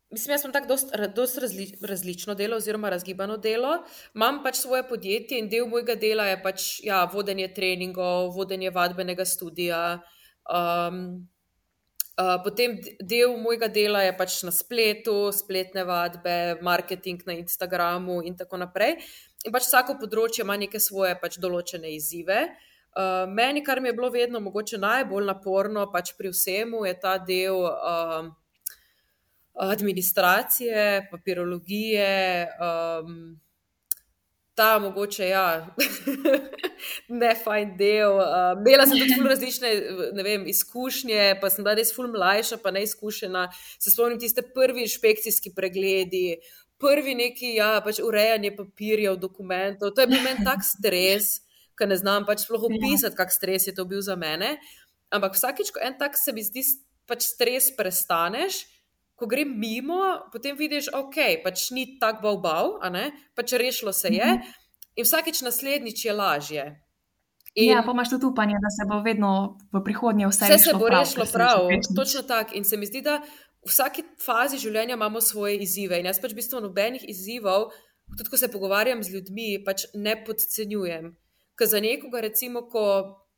Mislim, jaz sem tako zelo razli, različno delo, oziroma razgibano delo. Imam pač svoje podjetje in del mojega dela je pač ja, vodenje treningov, vodenje vadbenega studia, Um, uh, potem del mojega dela je pač na spletu, spletne vadbe, marketing na Instagramu in tako naprej. In pač vsako področje ima neke svoje pač določene izzive. Uh, meni, kar mi je bilo vedno mogoče najbolj naporno pač pri vsemu, je ta del um, administracije, papirologije. Um, ta mogoče, ja, ne fajn del. Uh, imela sem tudi različne vem, izkušnje, pa sem bila res ful mlajša, pa neizkušena. Se spomnim tiste prvi inšpekcijski pregledi, prvi neki, ja, pač urejanje papirjev, dokumentov. To je bil meni tak stres, ker ne znam pač sploh ja. opisati, kak stres je to bil za mene. Ampak vsakič, ko en tak se mi zdi, pač stres prestaneš ko grem mimo, potem vidiš, da okay, pač ni tako bal, pač rešilo se je, mm -hmm. in vsakeč naslednjič je lažje.
In ja, pa imaš tudi upanje, da se bo vedno v prihodnje vse
rešilo. Vse se bo prav, rešilo prav, točno tako. In se mi zdi, da v vsaki fazi življenja imamo svoje izzive. In jaz pač v bistvu nobenih izzivov, tudi ko se pogovarjam z ljudmi, pač ne podcenjujem. Ker za nekoga, recimo, ko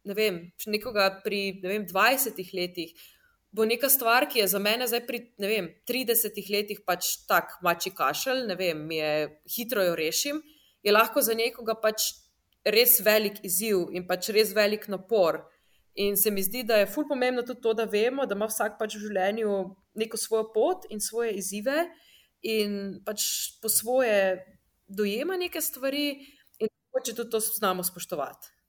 ne vem, nekoga pri ne vem, 20 letih bo neka stvar, ki je za mene zdaj pri vem, 30 letih pač tak mači kašelj, ne vem, je hitro jo rešim, je lahko za nekoga pač res velik izziv in pač res velik napor. In se mi zdi, da je fulj pomembno tudi to, da vemo, da ima vsak pač v življenju neko svojo pot in svoje izzive in pač po svoje dojema neke stvari in hoče tudi to znamo spoštovati.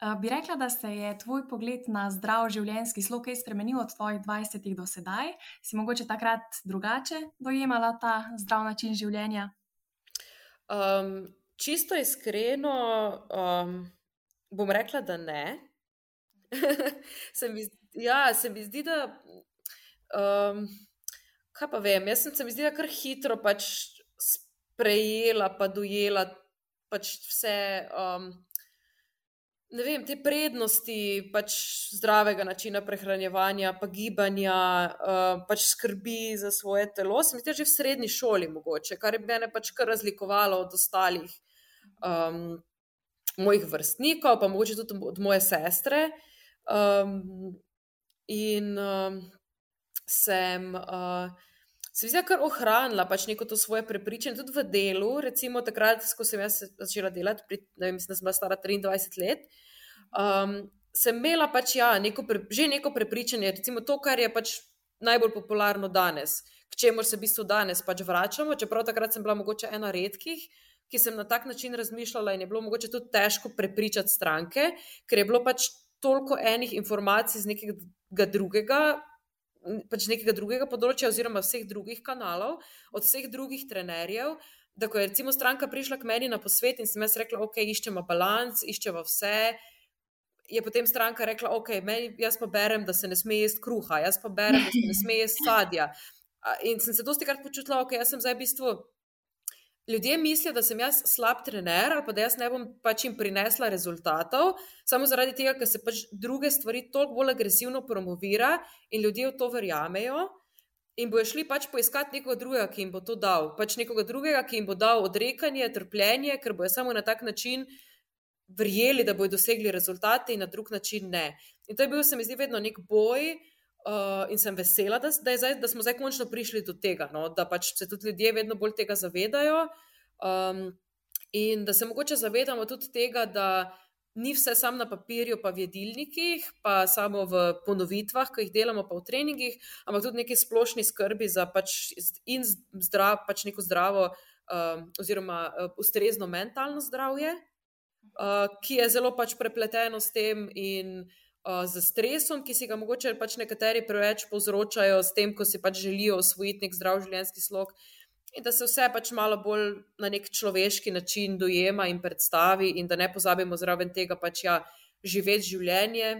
Eh, bi rekla, da se je tvoj pogled na zdrav življenjski slog kaj spremenil od tvojih 20 do sedaj? Si mogoče takrat drugače dojemala ta zdrav način življenja?
Um, čisto iskreno um, bom rekla, da ne. se mi, ja, se mi zdi, da. Um, kaj pa vem, jaz sem se mi zdi, da kar hitro pač sprejela, pa dojela pač vse. Um, ne vem, te prednosti pač zdravega načina prehranjevanja, pa gibanja, uh, pač skrbi za svoje telo, sem jih že v srednji šoli mogoče, kar je mene pač kar razlikovalo od ostalih um, mojih vrstnikov, pa mogoče tudi od moje sestre. Um, in um, sem. Uh, se mi zdi, kar ohranila pač neko to svoje prepričanje, tudi v delu. Recimo takrat, ko sem jaz začela delati, pri, ne vem, mislim, da sem bila stara 23 let, um, sem imela pač ja, neko pre, že neko prepričanje, recimo to, kar je pač najbolj popularno danes, k čemu se v bistvu danes pač vračamo. Čeprav takrat sem bila mogoče ena redkih. Ki sem na tak način razmišljala, in je bilo mogoče tudi težko prepričati stranke, ker je bilo pač toliko enih informacij z nekega drugega, pač nekega drugega področja, oziroma vseh drugih kanalov, od vseh drugih trenerjev, da ko je recimo stranka prišla k meni na posvet in sem jaz rekla, ok, iščemo balans, iščemo vse. Je potem stranka rekla, ok, meni, jaz pa berem, da se ne sme jesti kruha, jaz pa berem, da se ne sme jesti sadja. In sem se dosti krat počutila, ok, jaz sem zdaj v bistvu ljudje mislijo, da sem jaz slab trener ali pa da jaz ne bom pač jim prinesla rezultatov, samo zaradi tega, ker se pač druge stvari toliko bolj agresivno promovira in ljudje v to verjamejo. In bojo šli pač poiskati nekoga drugega, ki jim bo to dal. Pač nekoga drugega, ki jim bo dal odrekanje, trpljenje, ker bojo samo na tak način verjeli, da bodo dosegli rezultate, in na drug način ne. In to je bil, se mi zdi, vedno nek boj, uh, in sem vesela, da, da, zdaj, da smo zdaj končno prišli do tega, no? da pač se tudi ljudje vedno bolj tega zavedajo. Um, in da se mogoče zavedamo tudi tega, da ni vse samo na papirju, pa v jedilnikih, pa samo v ponovitvah, ki jih delamo, pa v treningih, ampak tudi neki splošni skrbi za pač in zdrav, pač neko zdravo, um, oziroma uh, ustrezno mentalno zdravje, uh, ki je zelo pač prepleteno s tem in z stresom, ki si ga mogoče pač nekateri preveč povzročajo, s tem, ko si pač želijo osvojiti nek zdrav življenjski slog. In da se vse pač malo bolj na nek človeški način dojema in predstavi, in da ne pozabimo zraven tega pač ja, živeti življenje,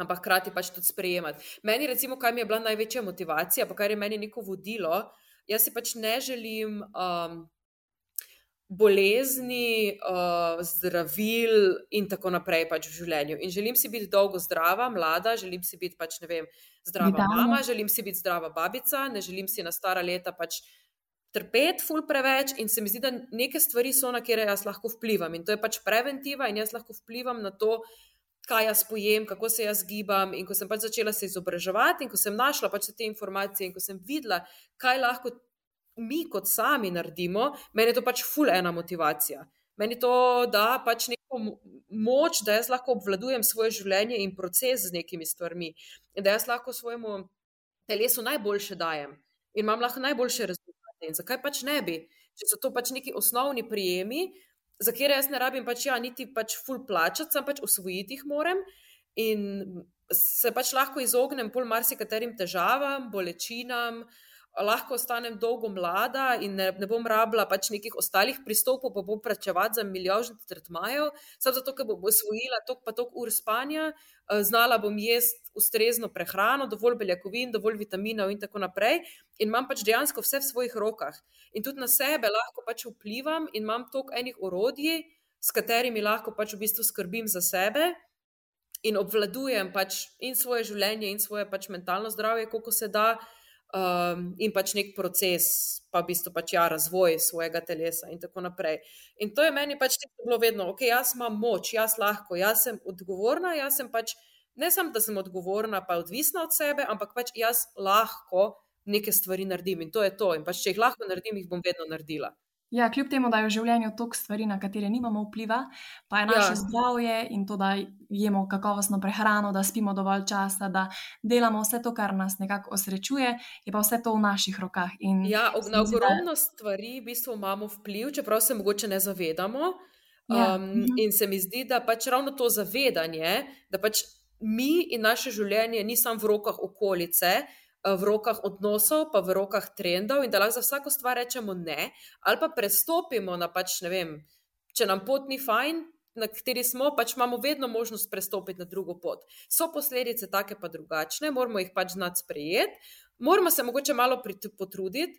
ampak hkrati pač tudi sprejemati. Meni, recimo, kaj mi je bila največja motivacija, pa kar je meni neko vodilo, jaz si pač ne želim. Um, bolezni, uh, zdravil in tako naprej pač v življenju. In želim si biti dolgo zdrava, mlada, želim si biti pač ne vem, zdrava Vidalno. mama, želim si biti zdrava babica, ne želim si na stara leta pač trpeti ful preveč in se mi zdi, da neke stvari so, na kere jaz lahko vplivam. In to je pač preventiva in jaz lahko vplivam na to, kaj jaz pojem, kako se jaz gibam. In ko sem pač začela se izobraževati in ko sem našla pač te informacije in ko sem videla, kaj lahko mi kot sami naredimo, meni je to pač ful ena motivacija. Meni to da pač neko moč, da jaz lahko obvladujem svoje življenje in proces z nekimi stvarmi. In da jaz lahko svojemu telesu najboljše dajem in imam lahko najboljše rezultate. In zakaj pač ne bi? Če so to pač neki osnovni prijemi, za katere jaz ne rabim pač ja, niti pač ful plačati, sem pač usvojiti jih moram. In se pač lahko izognem pol marsikaterim težavam, bolečinam, uh, lahko ostanem dolgo mlada in ne, ne bom rabila pač nekih ostalih pristopov, pa bom plačevati za milijožne tretmaje, samo zato, ker bom osvojila tok pa tok ur spanja, eh, znala bom jesti ustrezno prehrano, dovolj beljakovin, dovolj vitaminov in tako naprej. In imam pač dejansko vse v svojih rokah. In tudi na sebe lahko pač vplivam in imam tok enih orodij, s katerimi lahko pač v bistvu skrbim za sebe. In obvladujem pač in svoje življenje, in svoje pač mentalno zdravje, koliko se da, uh, um, in pač nek proces, pa v bistvu pač ja, razvoj svojega telesa in tako naprej. In to je meni pač bilo vedno, ok, jaz imam moč, jaz lahko, jaz sem odgovorna, jaz sem pač ne samo, da sem odgovorna, pa odvisna od sebe, ampak pač jaz lahko neke stvari naredim in to je to. In pač če jih lahko naredim, jih bom vedno naredila.
Ja, kljub temu, da je v življenju toliko stvari, na katere nimamo vpliva, pa je naše ja. zdravje in to, da jemo kakovostno prehrano, da spimo dovolj časa, da delamo vse to, kar nas nekako osrečuje, je pa vse to v naših rokah. In
ja, na ogromno da... stvari v bistvu imamo vpliv, čeprav se mogoče ne zavedamo. Ja. Um, mhm. in se mi zdi, da pač ravno to zavedanje, da pač mi in naše življenje ni samo v rokah okolice, v rokah odnosov, pa v rokah trendov, in da lahko za vsako stvar rečemo ne, ali pa prestopimo na pač ne vem, če nam pot ni fajn. Na kateri smo, pač imamo vedno možnost prestopiti na drugo pot. So posledice take pa drugačne, moramo jih pač znati sprejeti, moramo se mogoče malo potruditi,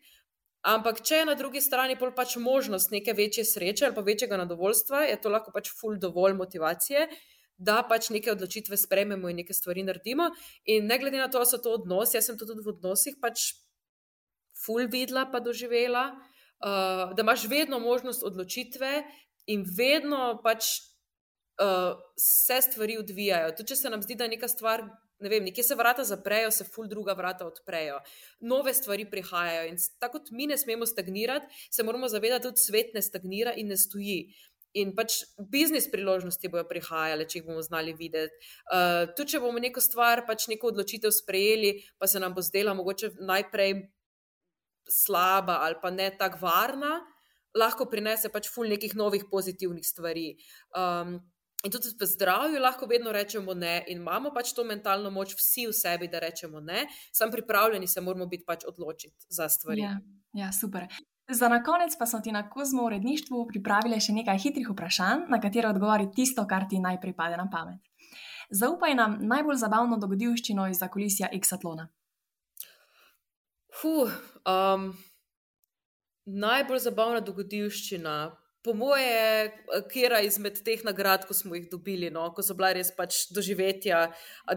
ampak če je na drugi strani pač možnost neke večje sreče ali pa večjega zadovoljstva, je to lahko pač ful dovolj motivacije, da pač neke odločitve sprejmemo in neke stvari naredimo. In ne glede na to, da so to odnosi, jaz sem to tudi v odnosih pač ful videla, pa doživela, uh, da imaš vedno možnost odločitve in vedno pač uh, se stvari odvijajo. Tudi če se nam zdi, da je neka stvar. Ne vem, nekje se vrata zaprejo, se ful druga vrata odprejo, nove stvari prihajajo. In tako kot mi ne smemo stagnirati, se moramo zavedati, da tudi svet ne stagnira in ne stoji. In pač biznis priložnosti bodo prihajale, če jih bomo znali videti. Uh, tudi, če bomo neko stvar, pač neko odločitev sprejeli, pa se nam bo zdela mogoče najprej slaba ali pa ne tako varna, lahko prinese pač ful nekih novih pozitivnih stvari. Um, in tudi v zdravju lahko vedno rečemo ne, in imamo pač to mentalno moč vsi v sebi, da rečemo ne, sam pripravljeni se moramo biti pač odločiti za stvari.
Ja, ja super. Za na konec pa smo ti na kozmo uredništvu pripravili še nekaj hitrih vprašanj, na katero odgovori tisto, kar ti najprej pade na pamet. Zaupaj nam najbolj zabavno dogodivščino iz zakulisja Exatlona.
Huh, um, najbolj zabavna dogodivščina po moje, kera izmed teh nagrad, ko smo jih dobili, no, ko so bila res pač doživetja,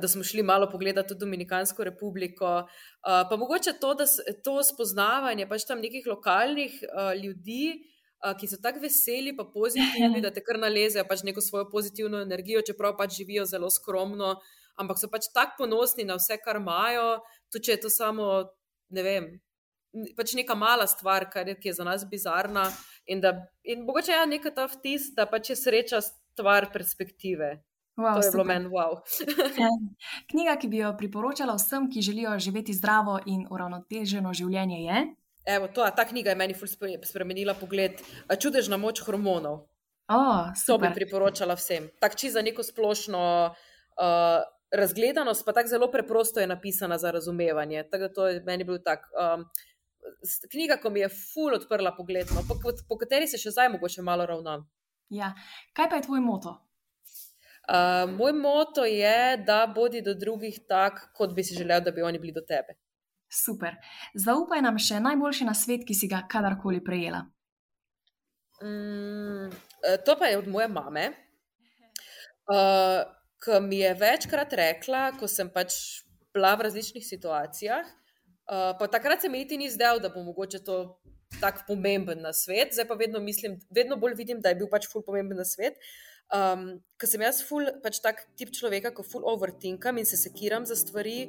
da smo šli malo pogledati tudi Dominikansko republiko. Uh, pa mogoče to, da to spoznavanje pač tam nekih lokalnih uh, ljudi. Ki so tako veseli, pa pozitivni, da te kar nalezejo pač neko svojo pozitivno energijo, čeprav pač živijo zelo skromno, ampak so pač tako ponosni na vse, kar imajo, tudi če je to samo, ne vem, pač neka mala stvar, kar je, je za nas bizarna. In, da, in mogoče je ja, nekaj ta vtis, da pač je sreča stvar perspektive. Wow, to je bilo meni wow.
Ja. Knjiga, ki bi jo priporočala vsem, ki želijo živeti zdravo in uravnoteženo življenje, je.
Evo, to, ta knjiga je meni spremenila pogled. Čudežna moč hormonov.
Oh,
to bi priporočala vsem. Tako či za neko splošno uh, razgledanost, pa tako zelo preprosto je napisana za razumevanje. Tako da to je meni bil tak. Um, knjiga, ko mi je ful odprla pogled, no, po, po kateri se še zdaj mogoče malo ravnam.
Ja. Kaj pa je tvoj moto?
Uh, moj moto je, da bodi do drugih tak, kot bi si želel, da bi oni bili do tebe.
Super. Zaupaj nam še najboljši na svet, ki si ga kadarkoli prejela.
Mm, to pa je od moje mame, uh, ki mi je večkrat rekla, ko sem pač bila v različnih situacijah, Uh, takrat se mi niti ni zdel, da bo mogoče to tako pomemben na svet, zdaj pa vedno mislim, vedno bolj vidim, da je bil pač ful pomemben na svet. Um, ker sem jaz ful pač tak tip človeka, ko ful overtinkam in se sekiram za stvari,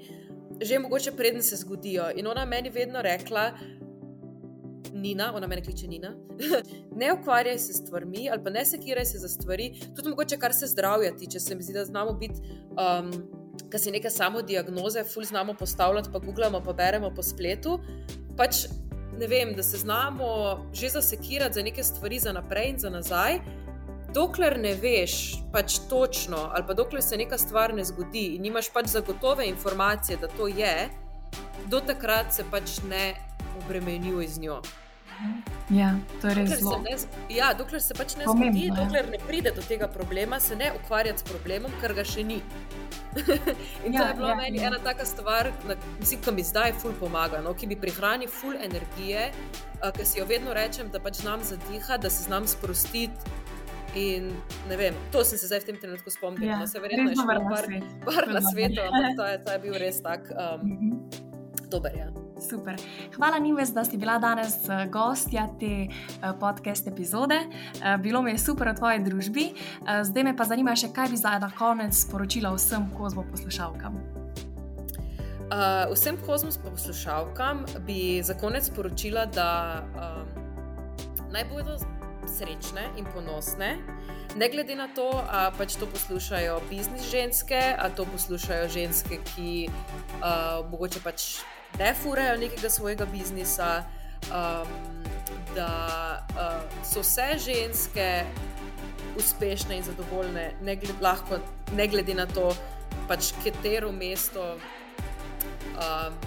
že mogoče preden se zgodijo. In ona meni vedno rekla, Nina, ona meni kliče Nina, ne ukvarjaj se s stvarmi ali pa ne sekiraj se za stvari, tudi mogoče kar se zdravja tiče, se mi zdi, da znamo biti. Um, ki si neke samo diagnoze, ful znamo postavljati, pa googlamo, pa beremo po spletu. Pač ne vem, da se znamo že zasekirati za neke stvari za naprej in za nazaj. Dokler ne veš pač točno, ali pa dokler se neka stvar ne zgodi in imaš pač zagotove informacije, da to je, do takrat se pač ne obremenjuj z njo.
Ja, to je res zelo.
Ja, dokler se pač ne Pomembno, zgodi, dokler ne pride do tega problema, se ne ukvarjati s problemom, ker ga še ni. in ja, to je bila ja, meni ja. ena taka stvar, mislim, ki mi zdaj ful pomaga, no, ki mi prihrani ful energije, uh, ki si jo vedno rečem, da pač znam zadihati, da se znam sprostiti. In ne vem, to sem se zdaj v tem trenutku spomnil. Ja, no, se verjetno je še par na svetu, ampak to je, to je bil res tak um, -hmm. dober. Ja.
Super. Hvala, Nimes, da si bila danes eh, gostja te eh, podcast epizode. Eh, bilo mi je super v tvoji družbi. Zdaj me pa zanima še, kaj bi za konec sporočila vsem kozmo poslušalkam.
Uh, vsem kozmo poslušalkam bi za konec sporočila, da um, naj bodo srečne in ponosne. Ne glede na to, ali pač to poslušajo biznis ženske, ali to poslušajo ženske, ki uh, mogoče pač ne furajo nekega svojega biznisa, um, da uh, so vse ženske uspešne in zadovoljne, ne glede, lahko, ne glede na to, pač katero mesto um,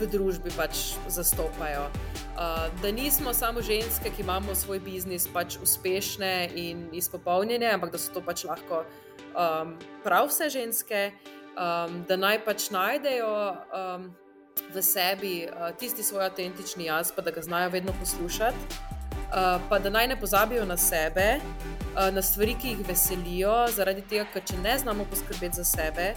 v družbi pač zastopajo. Uh, da nismo samo ženske, ki imamo svoj biznis, pač uspešne in izpopolnjene, ampak da so to pač lahko um, prav vse ženske, um, da naj pač najdejo um, v sebi uh, tisti svoj avtentični jaz, pa da ga znajo vedno poslušati, uh, pa da naj ne pozabijo na sebe, uh, na stvari, ki jih veselijo, zaradi tega, ker če ne znamo poskrbeti za sebe,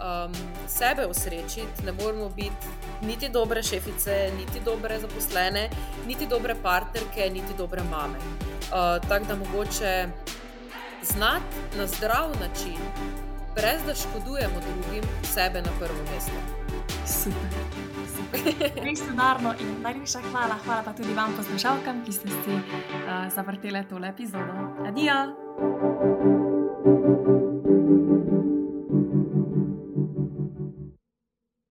um, sebe usrečiti, ne moramo biti niti dobre šefice, niti dobre zaposlene, niti dobre partnerke, niti dobre mame. Uh, Tako da mogoče znati na zdrav način, brez da škodujemo drugim, sebe na prvo mesto.
Super. Res udarno in najlepša hvala. Hvala pa tudi vam, poslušalkam, ki ste si eh, uh, zavrteli tole epizodo. Adijo! thank you